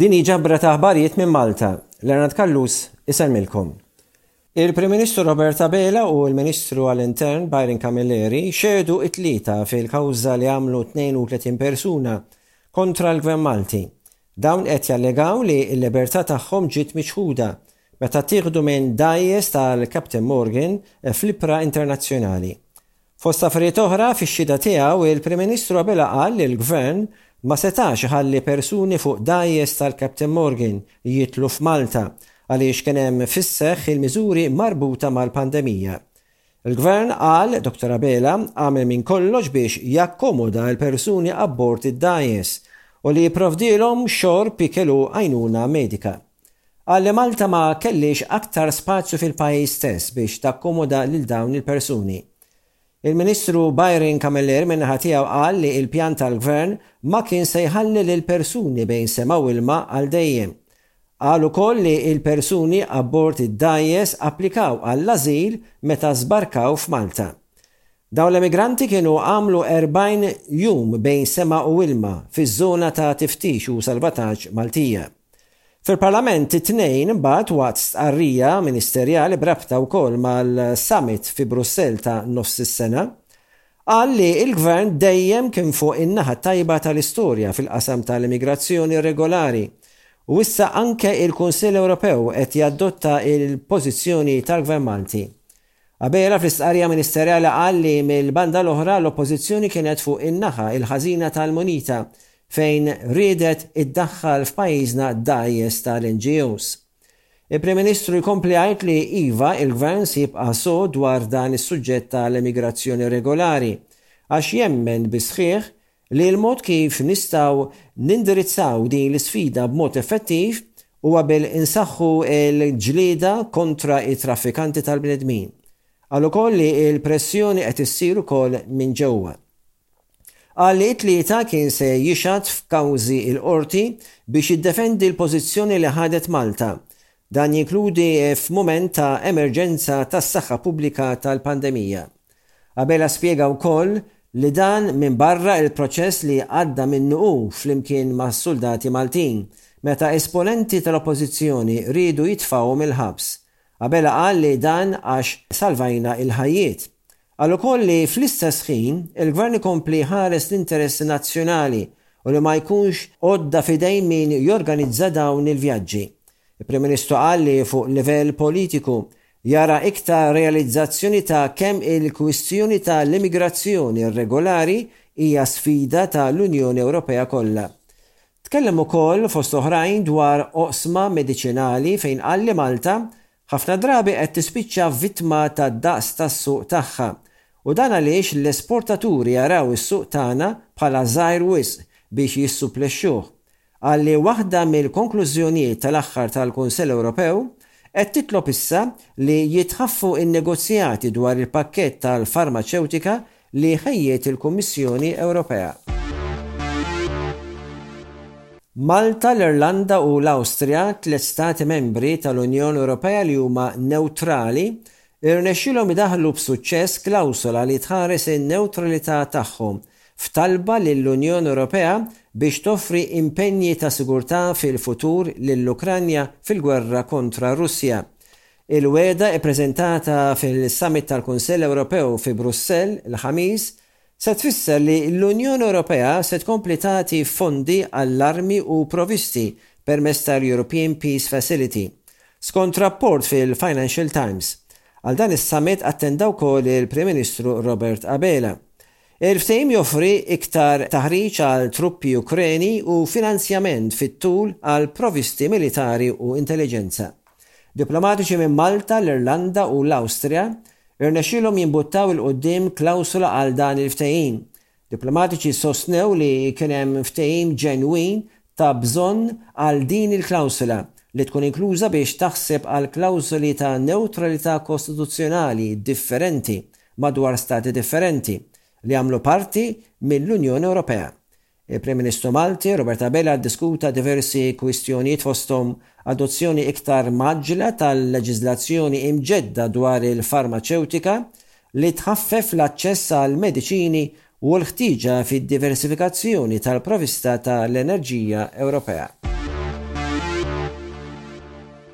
Din hi ġabra ta' aħbarijiet minn Malta. Leonard Kallus isemmilkom. Il-Prim Ministru Robert Abela u l-Ministru għall-Intern Byron Camilleri xedu it-tlieta fil-kawża li għamlu 32 persuna kontra l-Gvern Malti Dawn qed jallegaw li l-libertà tagħhom ġiet miċħuda meta ttieħdu minn dgħajjes tal-Captain Morgan fl-ibħra internazzjonali. Fost affarijiet oħra, fix-xhieda tiegħu, il-Prim Ministru Abela qal li l-Gvern ma setax iħalli persuni fuq dgħajjes tal-Captain Morgan jidħlu f'Malta għaliex kien hemm fis-seħħ il-miżuri marbuta mal-pandemija. Il-Gvern qal, Dottor Abela, għamel minn kollox biex jakkomoda l-persuni abbord id-dgħajjes u li jipprovdielhom xorb, ikel u għajnuna medika. Qal li Malta ma kellhiex aktar spazju fil-pajjiż stess biex takkomoda lil dawn il-persuni. Il-Ministru Byron Camilleri min-naħa tiegħu qal li l-pjan tal-Gvern ma kien se jħalli lill-persuni bejn sema u ilma għal dejjem Qal ukoll li l-persuni abbord id-dgħajjes applikaw għall-ażil meta żbarkaw f'Malta. Dawn l-emigranti kienu għamlu 40 jum bejn sema u ilma fiż-żona ta' tiftix u salvataġġ Maltija. Fil-Parlament it-Tnejn imbagħad waqt stqarrija ministerjali b'rabta wkoll mal-summit fi Brussell ta' nofs is-sena, Qal li l-Gvern dejjem kien fuq in-naħa t-tajba tal-istorja fil-qasam tal-immigrazzjoni irregolari u issa anke l-Kunsill Ewropew qed jadotta l-pożizzjoni tal-Gvern Malti. Abela fl-istqarrija ministerjali qal li mill-banda l-oħra l-Oppożizzjoni kienet fuq in-naħa l-ħażina tal-munita fejn riedet iddaħħal f'pajjiżna dgħajjes tal-NGOs. Il-Prim Ministru jkompli jgħid li iva, il-Gvern se jibqa' sod dwar dan is-suġġett ta' l-emigrazzjoni regolari, għax jemmen bis-sħiħ li l-mod kif nistgħu nindirizzaw din l-isfida b'mod effettiv huwa billi nsaħħu l-ġlieda kontra t-traffikanti tal-bnedmin. Qal ukoll li l-pressjoni qed issir ukoll minn ġewwa. Qal li t-Tlieta kien se jixhad f'kawżi l-Qorti biex jiddefendi l-pożizzjoni li ħadet Malta. Dan jinkludi f'mument ta' emerġenza tas-saħħa pubblika tal-pandemija. Abela spjega wkoll li dan minbarra il-proċess li għadda minnu hu flimkien mas-suldati Maltin, meta esponenti tal-Oppożizzjoni riedu jitfgħuhom il-ħabs. Abela qal li dan għax salvajna l-ħajjiet. Qal ukoll li fl-istess ħin, il-Gvern ikompli jħares l-interessi nazzjonali u li ma jkunx għodda f'idejn min jorganizza dawn il-vjaġġi. Il-Prim Ministru qal li fuq livell politiku, jara iktar realizzazzjoni ta' kemm il-kwistjoni ta' l-immigrazzjoni irregolari hija sfida ta' l-Unjoni Ewropea kollha. Tkellem ukoll, fost oħrajn, dwar oqsma mediċinali fejn qal li Malta Ħafna drabi qed tispiċċa vittma tad-daqs tas-suq tagħha. U dan għaliex l-esportaturi jaraw is-suq tagħna bħala żgħir wisq biex jissuplexxuh. Qal li waħda mill-konklużjonijiet tal-aħħar tal-Kunsell Ewropew qed titlob issa li jitħaffu n-negozjati dwar il-pakkett tal-farmaċewtika li ħejjiet il-Kummissjoni Ewropea. Malta, l-Irlanda u l-Awstrija, tliet Stati Membri tal-Unjoni Ewropea li huma newtrali, irnexxielhom idaħħlu b'suċċess klawsola li tħares in-newtralità tagħhom, f'talba lill-Unjoni Ewropea biex toffri impenji ta' sigurtà fil-futur lill-Ukranja fil-gwerra kontra r-Russja. Il-wegħda ppreżentata fis-Summit tal-Kunsill Ewropew fi Brussell il-Ħamis se tfisser li l-Unjoni Ewropea se tkompli tagħti fondi għall-armi u provvisti permezz tal-European Peace Facility, skont rapport fil-Financial Times. Għal dan is-summit attenda wkoll il-Prim Ministru Robert Abela. Il-ftehim joffri iktar taħriġ għal truppi Ukreni u finanzjament fit-tul għal provvisti militari u intelliġenza. Diplomatiċi minn Malta, l-Irlanda u l-Awstrija rnexxielhom jimbuttaw 'il quddiem klawsola għal dan il-ftehim. Diplomatiċi sostnew li kien hemm ftehim ġenwin ta' bżonn għal din il-klawsola li tkun inkluża biex taħseb għal klawsoli ta' newtralità kostituzzjonali differenti madwar Stati differenti li jagħmlu parti mill-Unjoni Ewropea. Il-Prim Ministru Malti, Robert Abela ddiskuta diversi kwistjonijiet fosthom adozzjoni iktar mgħaġġla tal-leġiżlazzjoni imġedda dwar il-farmaċewtika li tħaffef l-aċċess għall-mediċini u l-ħtieġa fid-diversifikazzjoni tal-provista ta' l-enerġija Ewropea.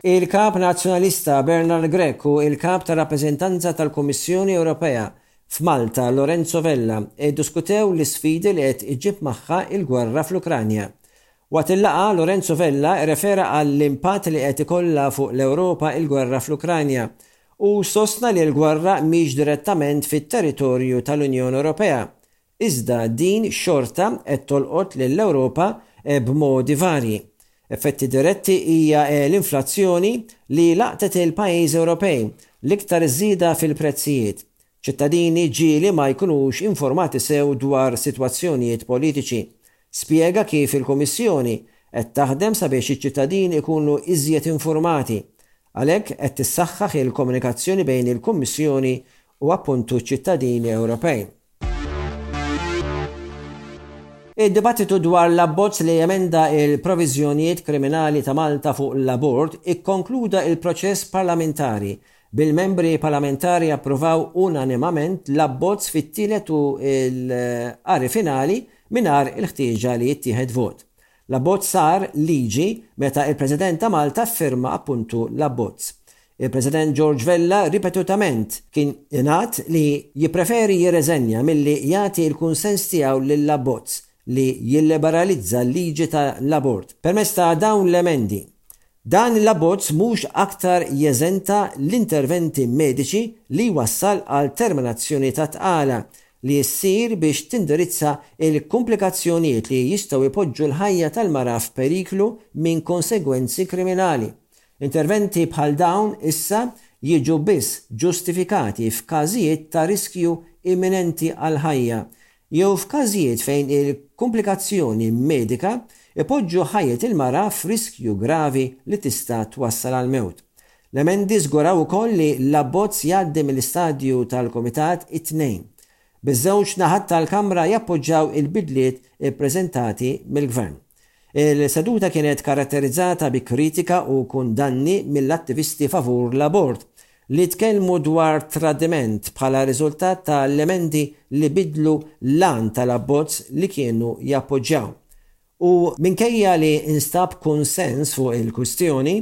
Il-Kap Nazzjonalista Bernard Grech u l-Kap tar-Rappreżentanza tal-Kummissjoni Ewropea F'Malta, Lorenzo Vella, iddiskutew l-isfidi li qed iġġib magħha l-gwerra fl-Ukranja. Waqt il-laqgħa, Lorenzo Vella irrefera għall-impatt li qed ikollha fuq l-Ewropa l-gwerra fl-Ukranja u sostna li l-gwerra mhix direttament fit-territorju tal-Unjoni Ewropea, Iżda din xorta qed tolqot lill-Ewropa b'modi varji. Effetti diretti hija l-inflazzjoni li laqtet il-pajjiżi Ewropej, l-iktar iż-żieda fil-prezzijiet. Ċittadini ġieli ma jkunux informati sew dwar sitwazzjonijiet politiċi. Spjega kif il-Kummissjoni qed taħdem sabiex iċ-ċittadini jkunu iżjed infurmati. Għalhekk qed tissaħħaħ il-komunikazzjoni bejn il-Kummissjoni u appuntu ċittadini Ewropej. Id-dibattitu dwar l-abbozz li jemenda l-proviżjonijiet kriminali ta' Malta fuq l-abort ikkonkluda l-proċess parlamentari bil-membri parlamentari appruvaw unanimament l-abbozz fit-tielet u l-qari finali mingħajr il-ħtieġa li jittieħed vot. L-abbozz sar liġi meta il-President ta' Malta ffirma appuntu l-abbozz. Il-President George Vella ripetutament kien ingħad li jippreferi jirreżenja milli jagħti l-kunsens tiegħu lill-abbozz li jilliberalizza l-liġi ta' l-abort. Permezz ta' dawn l-emendi, Dan l-abbozz mhux aktar jeżenta l-interventi mediċi li jwassal għal terminazzjoni ta' tqala li ssir biex tindirizza l-kumplikazzjonijiet li jistgħu jpoġġu l-ħajja tal-mara f'periklu minn konsegwenzi kriminali. Interventi bħal dawn issa jiġu biss ġustifikati f'każijiet ta' riskju imminenti għall-ħajja jew f'każijiet fejn il-kumplikazzjoni medika jpoġġu ħajjet il-mara f'riskju gravi li tista' twassal għall-mewt. L-emendi żguraw ukoll li l-abbozz jgħaddi mill-istadju tal-Kumitat it-Tnejn, biż-żewġ naħat tal-Kamra jappoġġaw il-bidliet ippreżentati mill-Gvern. Il-seduta kienet karatterizzata bi kritika u kundanni mill-attivisti favur l-abort, li tkellmu dwar tradiment bħala riżultat ta' l-emendi li biddlu l-għan ta' l-abbozz li kienu jappoġġjaw u, minkejja li nstab kunsens fuq il-kwistjoni,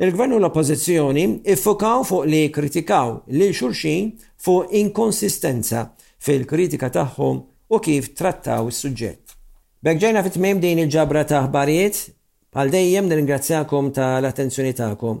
il-Gvern u l-Oppożizzjoni ffukaw fuq li jikkritikaw lil xulxin fuq inkonsistenza fil-kritika tagħhom u kif trattaw is-suġġett. B'hekk ġejna fi tmiem din il-ġabra ta' aħbarijiet. Bħal dejjem nirringrazzjakom ta' l-attenzjoni tagħkom